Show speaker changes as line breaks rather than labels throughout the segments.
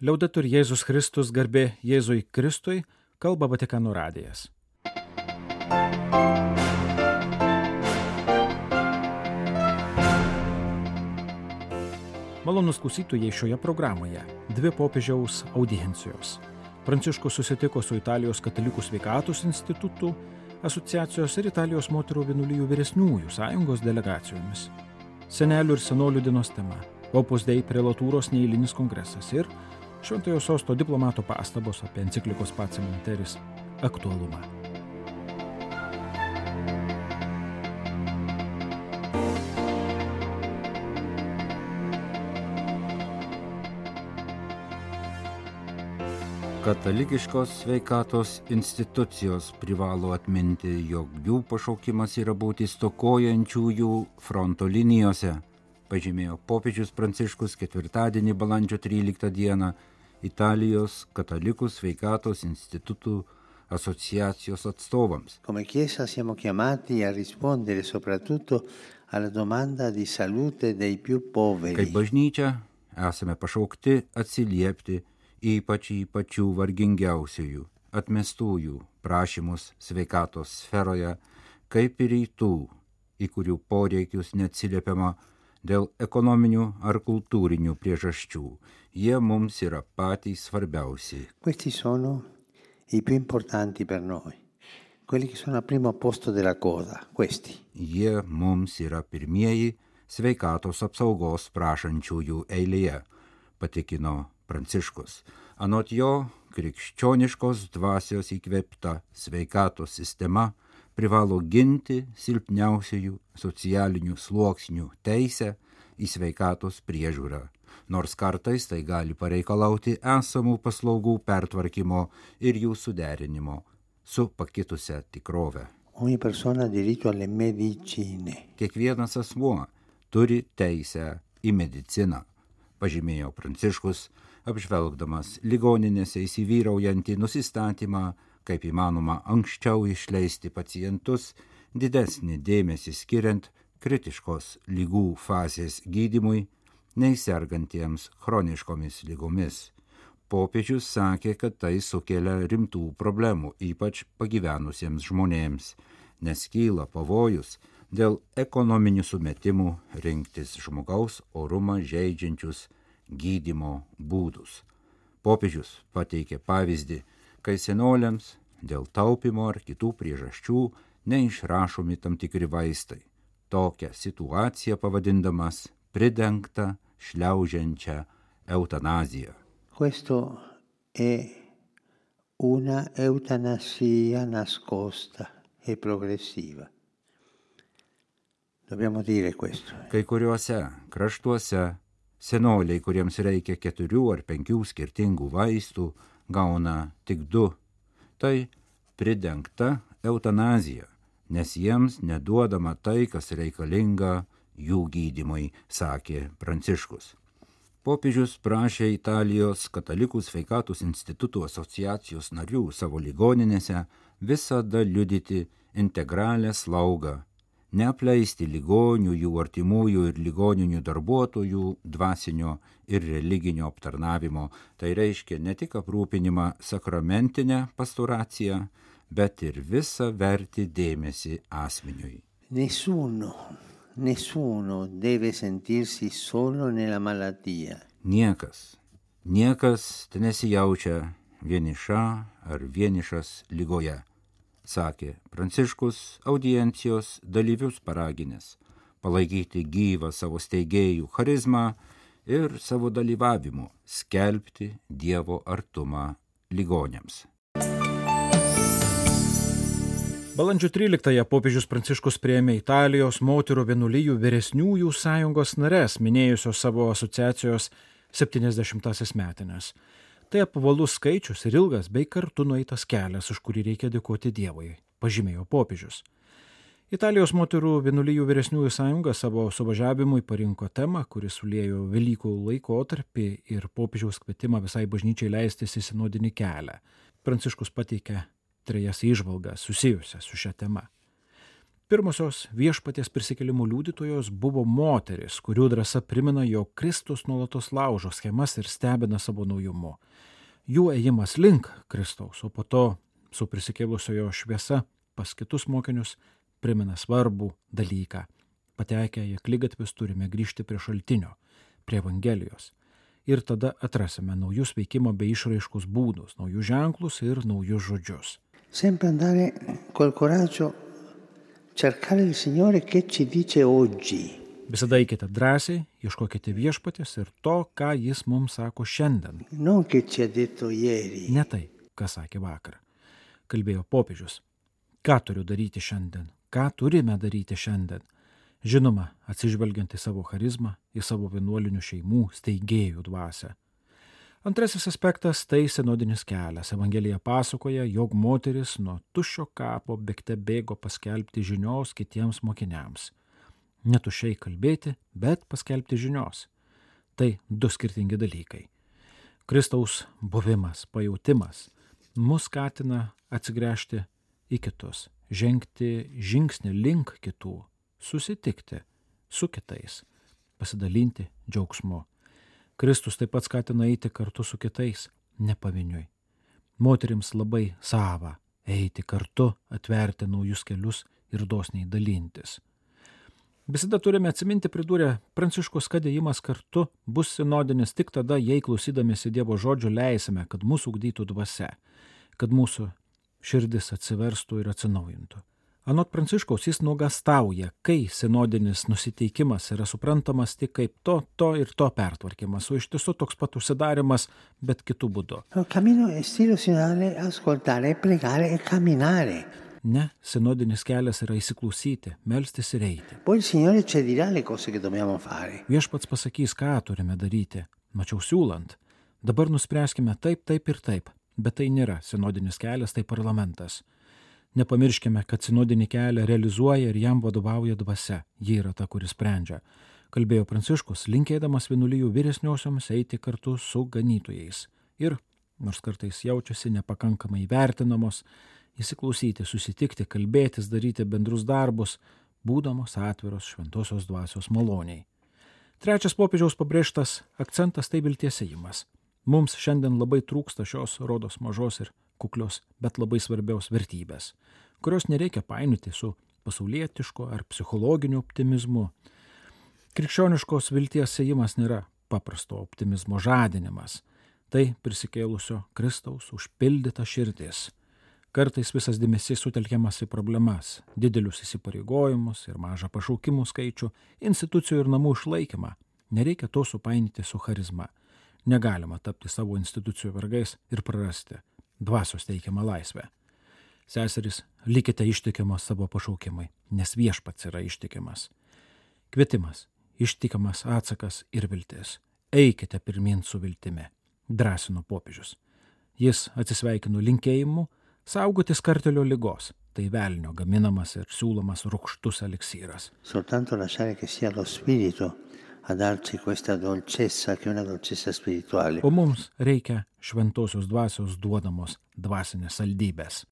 Liaudatur Jėzus Kristus garbė Jėzui Kristui, kalba Vatikano radijas. Malonus klausytojai šioje programoje dvi popiežiaus audiencijos. Pranciškus susitiko su Italijos katalikų sveikatos institutu, asociacijos ir Italijos moterų vienuolijų vyresniųjų sąjungos delegacijomis. Senelių ir senolių dienos tema - Opus Dei prelatūros neįlinis kongresas ir Šventojo sosto diplomato pastabos apie enciklikos Pacimenteris aktualumą.
Katalikiškos sveikatos institucijos privalo atminti, jog jų pašaukimas yra būti stokojančiųjų fronto linijose, pažymėjo popiežius Pranciškus ketvirtadienį balandžio 13 dieną Italijos katalikų sveikatos institutų asociacijos atstovams. Kaip bažnyčia esame pašaukti atsiliepti ypač į pačių vargingiausiųjų, atmestųjų prašymus sveikatos sferoje, kaip ir į tų, į kurių poreikius neatsiliepiama dėl ekonominių ar kultūrinių priežasčių. Jie mums yra patys svarbiausi.
Questi sono i più importanti per noi, quelli che sono al primo posto della coda, questi.
Jie mums yra pirmieji sveikatos apsaugos prašančiųjų eilėje, patikino Pranciškus. Anot jo, krikščioniškos dvasios įkvėpta sveikatos sistema privalo ginti silpniausiųjų socialinių sluoksnių teisę į sveikatos priežiūrą, nors kartais tai gali pareikalauti esamų paslaugų pertvarkymo ir jų suderinimo su pakitusią tikrovę. Kiekvienas asmuo turi teisę į mediciną, pažymėjo Pranciškus, apžvelgdamas ligoninėse įsivyraujantį nusistatymą, kaip įmanoma anksčiau išleisti pacientus, didesnį dėmesį skiriant kritiškos lygų fazės gydimui, nei sergantiems chroniškomis lygomis. Popiežius sakė, kad tai sukelia rimtų problemų, ypač pagyvenusiems žmonėms, nes kyla pavojus dėl ekonominių sumetimų rinktis žmogaus orumą žaidžiančius gydimo būdus. Popiežius pateikė pavyzdį, kai senoliams dėl taupimo ar kitų priežasčių neišrašomi tam tikri vaistai. Tokią situaciją pavadindamas pridengta šliaužiančią eutanaziją.
Questo è una eutanasia nascosta e progressiva. Dobbiamo dire questo.
Kai kuriuose kraštuose senoliai, kuriems reikia keturių ar penkių skirtingų vaistų, gauna tik du. Tai pridengta eutanazija, nes jiems neduodama tai, kas reikalinga jų gydimui, sakė Pranciškus. Popiežius prašė Italijos katalikų sveikatos institutų asociacijos narių savo ligoninėse visada liudyti integralią slaugą neapleisti ligonių, jų artimųjų ir ligoninių darbuotojų dvasinio ir religinio aptarnavimo. Tai reiškia ne tik aprūpinimą sakramentinę pastoraciją, bet ir visą verti dėmesį asmeniui.
Nessuno, nessuno deve sentirsi solo nella malattia.
Niekas, niekas nesijaučia vieniša ar vienišas lygoje sakė Pranciškus audiencijos dalyvius paraginęs palaikyti gyvą savo steigėjų charizmą ir savo dalyvavimu skelbti Dievo artumą ligonėms.
Balandžio 13-ąją popiežius Pranciškus prieėmė Italijos moterų vienuolijų vyresniųjų sąjungos nares, minėjusios savo asociacijos 70-asias metinės. Tai apvalus skaičius ir ilgas bei kartu nueitas kelias, už kurį reikia dėkoti Dievui, pažymėjo popiežius. Italijos moterų vienuolijų vyresniųjų sąjunga savo suvažiavimui parinko temą, kuris sulėjo Velykų laikotarpį ir popiežiaus kvietimą visai bažnyčiai leistis į sinodinį kelią. Pranciškus pateikė trejas išvalgas susijusias su šia tema. Pirmosios viešpaties prisikėlimų liudytojos buvo moteris, kurių drąsa primena, jog Kristus nuolatos laužo schemas ir stebina savo naujumu. Jų ėjimas link Kristaus, o po to su prisikėlusiojo šviesa pas kitus mokinius primena svarbų dalyką. Patekę į klygatvis turime grįžti prie šaltinio, prie Evangelijos. Ir tada atrasime naujus veikimo bei išraiškos būdus, naujus ženklus ir naujus žodžius.
Sempre andare col coraggio cercare il Signore che ci dice oggi.
Visada eikite drąsiai, ieškokite viešpatės ir to, ką jis mums sako šiandien.
Non che ci ha detto ieri.
Ne tai, ką sakė vakar. Kalbėjo popiežius. Ką turiu daryti šiandien? Ką turime daryti šiandien? Žinoma, atsižvelgiant į savo charizmą, į savo vienuolinių šeimų steigėjų dvasę. Antrasis aspektas - tai senodinis kelias. Evangelija pasakoja, jog moteris nuo tuščio kapo bėgte bėgo paskelbti žinios kitiems mokiniams. Netušiai kalbėti, bet paskelbti žinios. Tai du skirtingi dalykai. Kristaus buvimas, pajūtimas mus skatina atsigręžti į kitus, žengti žingsnį link kitų, susitikti su kitais, pasidalinti džiaugsmu. Kristus taip pat skatina eiti kartu su kitais, ne pavieniui. Moterims labai sava eiti kartu, atverti naujus kelius ir dosniai dalintis. Visada turime atsiminti, pridūrė Pranciškus, kad ėjimas kartu bus sinodinis tik tada, jei klausydamėsi Dievo žodžio leisime, kad mūsų ugdytų dvasia, kad mūsų širdis atsiverstų ir atsinaujintų. Anot Pranciškaus jis nuogastauja, kai sinodinis nusiteikimas yra suprantamas tik kaip to, to ir to pertvarkymas, o iš tiesų toks pat užsidarimas, bet kitų būdų.
E.
Ne, sinodinis kelias yra įsiklausyti, melstis ir eiti. Viešpats pasakys, ką turime daryti. Mačiau siūlant. Dabar nuspręskime taip, taip ir taip. Bet tai nėra sinodinis kelias, tai parlamentas. Nepamirškime, kad sinodinį kelią realizuoja ir jam vadovauja dvasia. Ji yra ta, kuris sprendžia. Kalbėjo Pranciškus, linkėdamas vienuolijų vyresniosioms eiti kartu su ganytojais. Ir, nors kartais jaučiasi nepakankamai vertinamos, įsiklausyti, susitikti, kalbėtis, daryti bendrus darbus, būdamos atviros šventosios dvasios maloniai. Trečias popiežiaus pabrėžtas akcentas tai vilties ėjimas. Mums šiandien labai trūksta šios rodos mažos ir kuklios, bet labai svarbios vertybės, kurios nereikia painioti su pasaulietiško ar psichologiniu optimizmu. Krikščioniškos vilties sėjimas nėra paprasto optimizmo žadinimas, tai prisikėlusio Kristaus užpildyta širdis. Kartais visas dėmesys sutelkiamas į problemas, didelius įsipareigojimus ir mažą pašaukimų skaičių, institucijų ir namų išlaikymą. Nereikia to supainyti su charizma. Negalima tapti savo institucijų vergais ir prarasti dvasios teikiamą laisvę. Seserys, likite ištikimos savo pašaukimui, nes viešpats yra ištikimas. Kvietimas, ištikimas atsakas ir viltis. Eikite pirmin su viltimi, drąsino popiežius. Jis atsisveikino linkėjimu saugotis kartelio lygos, tai velnio gaminamas ir siūlomas rūkštus eliksyras.
Soltanto lasciare che sia lo Spirito darci questa dolcezza che è una dolcezza spirituale.
O mums reikia šventosios dvasios duodamos dvasinės saldybės.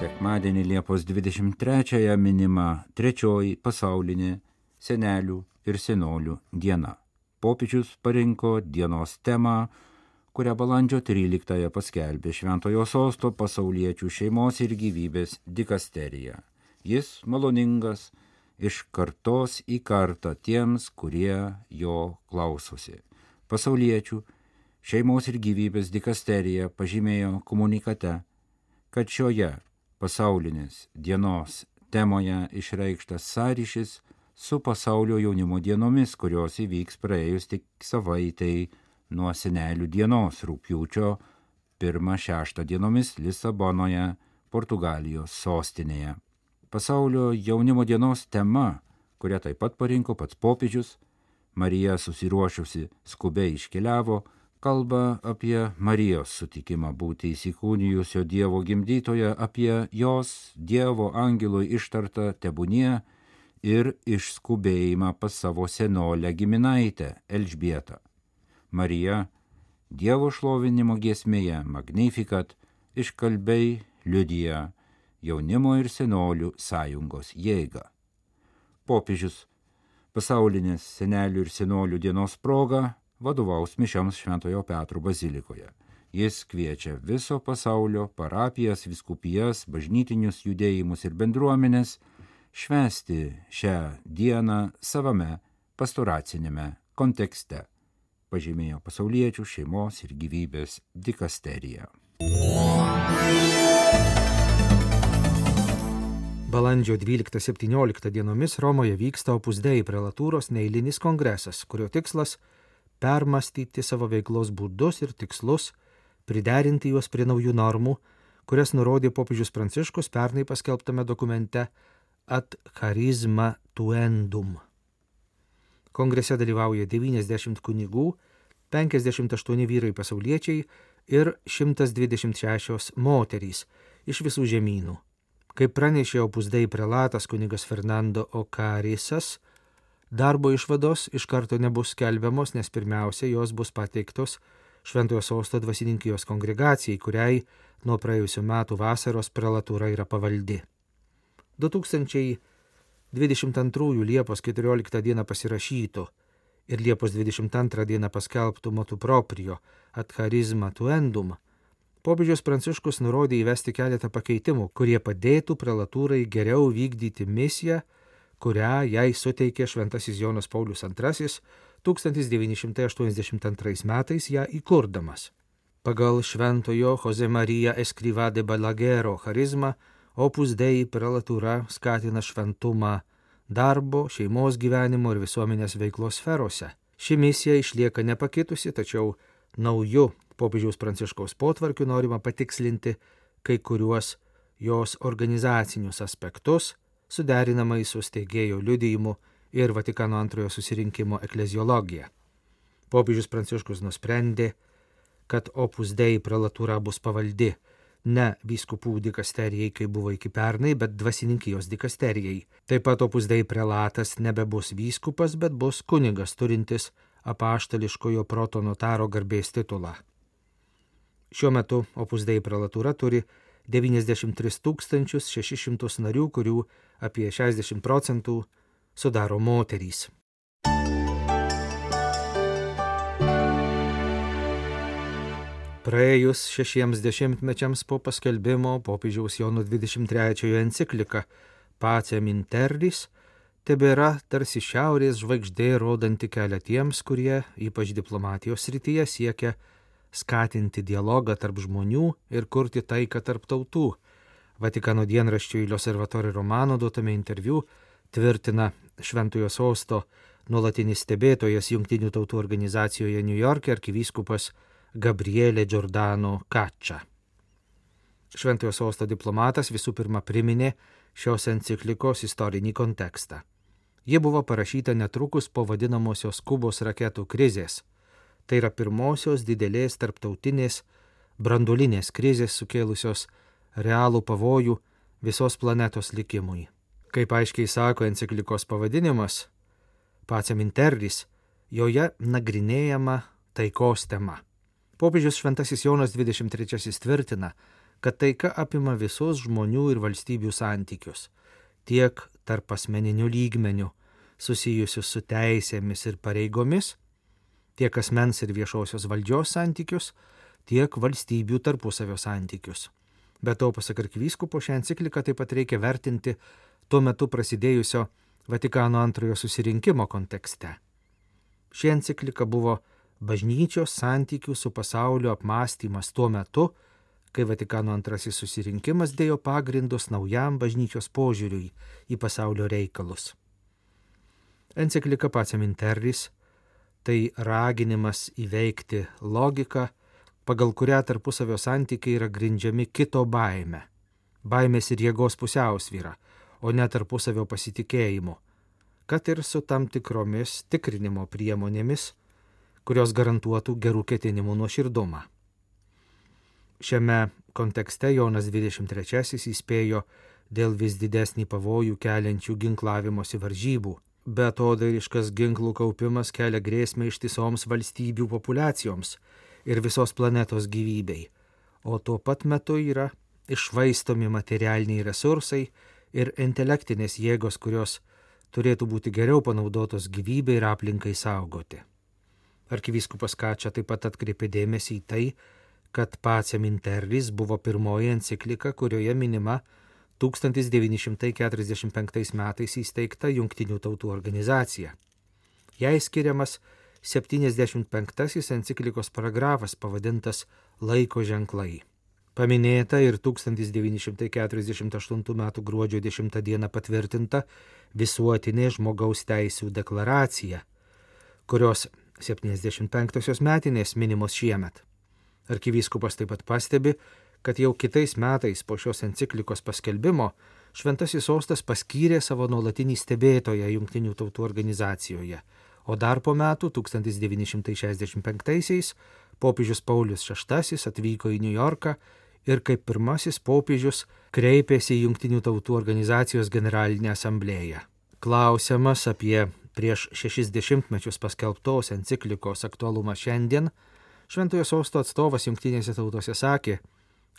Sekmadienį Liepos 23-ąją minima trečioji pasaulinė senelių ir senolių diena. Popiežius parinko dienos temą, kurią balandžio 13-ąją paskelbė Šventojo sosto pasauliečių šeimos ir gyvybės dikasterija. Jis maloningas iš kartos į kartą tiems, kurie jo klausosi. Pasauliečių šeimos ir gyvybės dikasterija pažymėjo komunikate, kad šioje pasaulinės dienos temoje išreikštas sąryšis su pasaulio jaunimo dienomis, kurios įvyks praėjus tik savaitai nuo senelių dienos rūpjūčio 1-6 dienomis Lisabonoje, Portugalijos sostinėje. Pasaulio jaunimo dienos tema, kurią taip pat parinko pats popiežius, Marija susiruošusi skubiai iškeliavo, kalba apie Marijos sutikimą būti įsikūnijusio Dievo gimdytoje, apie jos Dievo angelui ištartą tebūnie ir išskubėjimą pas savo senolę giminaitę Elžbietą. Marija Dievo šlovinimo giesmėje Magnificat iškalbei liudyja jaunimo ir senolių sąjungos jėgą. Popiežius pasaulinės senelių ir senolių dienos proga vadovaus mišiams Šventojo Petro bazilikoje. Jis kviečia viso pasaulio parapijas, viskupijas, bažnytinius judėjimus ir bendruomenės švesti šią dieną savame pastoracinėme kontekste, pažymėjo pasauliečių šeimos ir gyvybės dikasterija.
Balandžio 12-17 dienomis Romoje vyksta Opus Dei prelatūros neįlinis kongresas, kurio tikslas - permastyti savo veiklos būdus ir tikslus, priderinti juos prie naujų normų, kurias nurodė popiežius Pranciškus pernai paskelbtame dokumente Ad charizma tuendum. Kongrese dalyvauja 90 kunigų, 58 vyrai pasauliečiai ir 126 moterys iš visų žemynų. Kaip pranešė opusdai prelatas kunigas Fernando Okarisas, darbo išvados iš karto nebus skelbiamos, nes pirmiausia jos bus pateiktos Šventojo Sosto dvasininkijos kongregacijai, kuriai nuo praėjusiu metu vasaros prelatūra yra pavaldi. 2022 Liepos 14 dieną pasirašyto ir Liepos 22 dieną paskelbtų motu proprio atcharizma tuendum, popiežius Pranciškus nurodė įvesti keletą pakeitimų, kurie padėtų prelatūrai geriau vykdyti misiją, kurią jai suteikė Šventasis Jonas Paulius II 1982 metais ją įkurdamas. Pagal šventojo Jose Marija Escriva de Balagero charizmą Opus Dei prelatūra skatina šventumą darbo, šeimos gyvenimo ir visuomenės veiklos sferose. Ši misija išlieka nepakitusi, tačiau nauju popiežiaus pranciškaus potvarkiu norima patikslinti kai kuriuos jos organizacinius aspektus, suderinamai su steigėjo liudijimu ir Vatikano antrojo susirinkimo ekleziologija. Popiežius pranciškus nusprendė, kad opus dei prelatūra bus pavaldi ne vyskupų dikasterijai, kaip buvo iki pernai, bet dvasininkijos dikasterijai. Taip pat opus dei prelatas nebebus vyskupas, bet bus kunigas turintis apaštališkojo proto notaro garbės titulą. Šiuo metu opus dei prelatūra turi 93 600 narių, kurių apie 60 procentų sudaro moterys. Praėjus šešiems dešimtmečiams po paskelbimo popiežiaus Jono 23 enciklika Pacem Interris tebėra tarsi šiaurės žvaigždė rodanti kelią tiems, kurie, ypač diplomatijos srityje, siekia skatinti dialogą tarp žmonių ir kurti taiką tarp tautų. Vatikano dienraščiui L'Osservatore Romano duotame interviu tvirtina Šventojo Sosto nuolatinis stebėtojas Junktinių tautų organizacijoje New York'e arkivyskupas Gabrielė Giordano Kačia. Šventojo Sosto diplomatas visų pirma priminė šios enciklikos istorinį kontekstą. Ji buvo parašyta netrukus po vadinamosios Kubos raketų krizės. Tai yra pirmosios didelės tarptautinės brandulinės krizės sukėlusios realų pavojų visos planetos likimui. Kaip aiškiai sako enciklikos pavadinimas, Pacem Interris, joje nagrinėjama taikos tema. Popiežius Šventasis Jonas 23 tvirtina, kad taika apima visus žmonių ir valstybių santykius, tiek tarp asmeninių lygmenių, susijusius su teisėmis ir pareigomis, tiek asmens ir viešosios valdžios santykius, tiek valstybių tarpusavio santykius. Be to, pasak arkivyskupo, šią encikliką taip pat reikia vertinti tuo metu prasidėjusio Vatikano antrojo susirinkimo kontekste. Ši enciklika buvo bažnyčios santykių su pasauliu apmąstymas tuo metu, kai Vatikano antrasis susirinkimas dėjo pagrindus naujam bažnyčios požiūriui į pasaulio reikalus. Enciklika Pacem Interris tai raginimas įveikti logiką, pagal kurią tarpusavio santykiai yra grindžiami kito baime, baimės ir jėgos pusiausvyra, o ne tarpusavio pasitikėjimu, kad ir su tam tikromis tikrinimo priemonėmis, kurios garantuotų gerų ketinimų nuoširdumą. Šiame kontekste Jonas 23 įspėjo dėl vis didesnį pavojų keliančių ginklavimosi varžybų. Be to, dairiškas ginklų kaupimas kelia grėsmę ištisoms valstybių populiacijoms ir visos planetos gyvybei, o tuo pat metu yra išvaistomi materialiniai resursai ir intelektinės jėgos, kurios turėtų būti geriau panaudotos gyvybei ir aplinkai saugoti. Arkivyskupas Kačia taip pat atkreipė dėmesį į tai, kad Pacem Interlis buvo pirmoji enciklika, kurioje minima 1945 metais įsteigta Junktinių tautų organizacija. Jai skiriamas 75 enciklikos paragrafas pavadintas Laiko ženklai. Paminėta ir 1948 m. gruodžio 10 d. patvirtinta visuotinė žmogaus teisų deklaracija, kurios 75-osios metinės minimos šiemet. Arkivyskupas taip pat pastebi, kad jau kitais metais po šios enciklikos paskelbimo Šventasis sostas paskyrė savo nuolatinį stebėtoją Junktinių tautų organizacijoje, o dar po metų 1965-aisiais popiežius Paulius VI atvyko į New Yorką ir kaip pirmasis popiežius kreipėsi į Junktinių tautų organizacijos generalinę asamblėją. Klausiamas apie prieš šešis dešimtmečius paskelbtos enciklikos aktualumą šiandien, Šventojo sosto atstovas Junktinėse tautose sakė,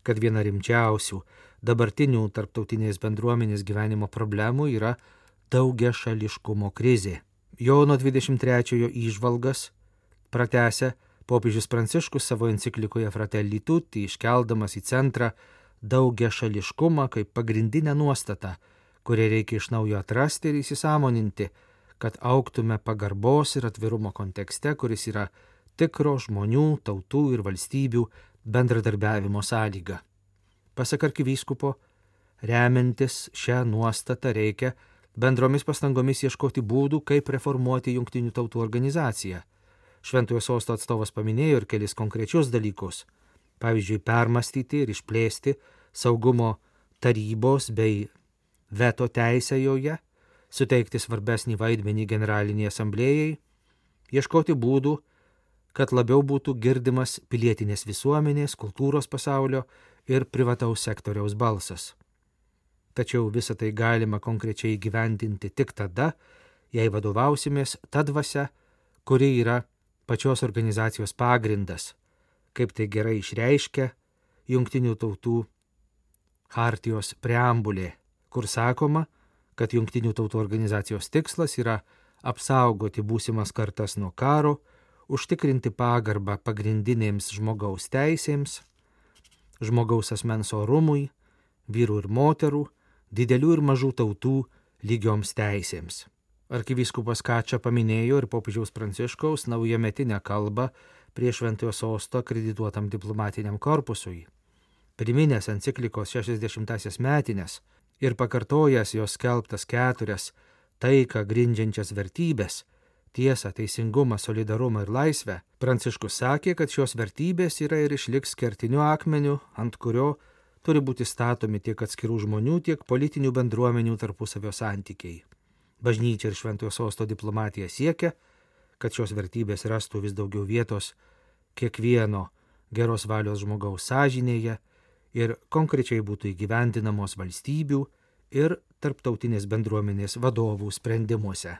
kad viena rimčiausių dabartinių tarptautinės bendruomenės gyvenimo problemų yra daugia šališkumo krizė. Jono 23-ojo įžvalgas pratęsė popiežius Pranciškus savo enciklikoje Fratelli Tutti, iškeldamas į centrą daugia šališkumą kaip pagrindinę nuostatą, kurią reikia iš naujo atrasti ir įsisamoninti, kad auktume pagarbos ir atvirumo kontekste, kuris yra tikro žmonių, tautų ir valstybių bendradarbiavimo sąlyga. Pasak arkivyskupo, remiantis šią nuostatą reikia bendromis pastangomis ieškoti būdų, kaip reformuoti Junktinių tautų organizaciją. Šventojo sosto atstovas paminėjo ir kelis konkrečius dalykus. Pavyzdžiui, permastyti ir išplėsti saugumo tarybos bei veto teisę joje, suteikti svarbesnį vaidmenį generaliniai asamblėjai, ieškoti būdų, kad labiau būtų girdimas pilietinės visuomenės, kultūros pasaulio ir privataus sektoriaus balsas. Tačiau visą tai galima konkrečiai gyvendinti tik tada, jei vadovausimės ta dvasia, kuri yra pačios organizacijos pagrindas, kaip tai gerai išreiškia Junktinių tautų hartijos preambulė, kur sakoma, kad Junktinių tautų organizacijos tikslas yra apsaugoti būsimas kartas nuo karo, užtikrinti pagarbą pagrindinėms žmogaus teisėms, žmogaus asmens orumui, vyrų ir moterų, didelių ir mažų tautų lygioms teisėms. Arkivyskupas Kačia paminėjo ir popiežiaus Pranciškaus naujametinę kalbą prie Šventojo sosto akredituotam diplomatiniam korpusui. Priminęs enciklikos 60-asias metinės ir pakartojęs jos skelbtas keturias taiką grindžiančias vertybės - tiesą, teisingumą, solidarumą ir laisvę, Pranciškus sakė, kad šios vertybės yra ir išliks kertiniu akmeniu, ant kurio turi būti statomi tiek atskirų žmonių, tiek politinių bendruomenių tarpusavio santykiai. Bažnyčia ir šventojo sosto diplomatija siekia, kad šios vertybės rastų vis daugiau vietos kiekvieno geros valios žmogaus sąžinėje ir konkrečiai būtų įgyvendinamos valstybių ir tarptautinės bendruomenės vadovų sprendimuose.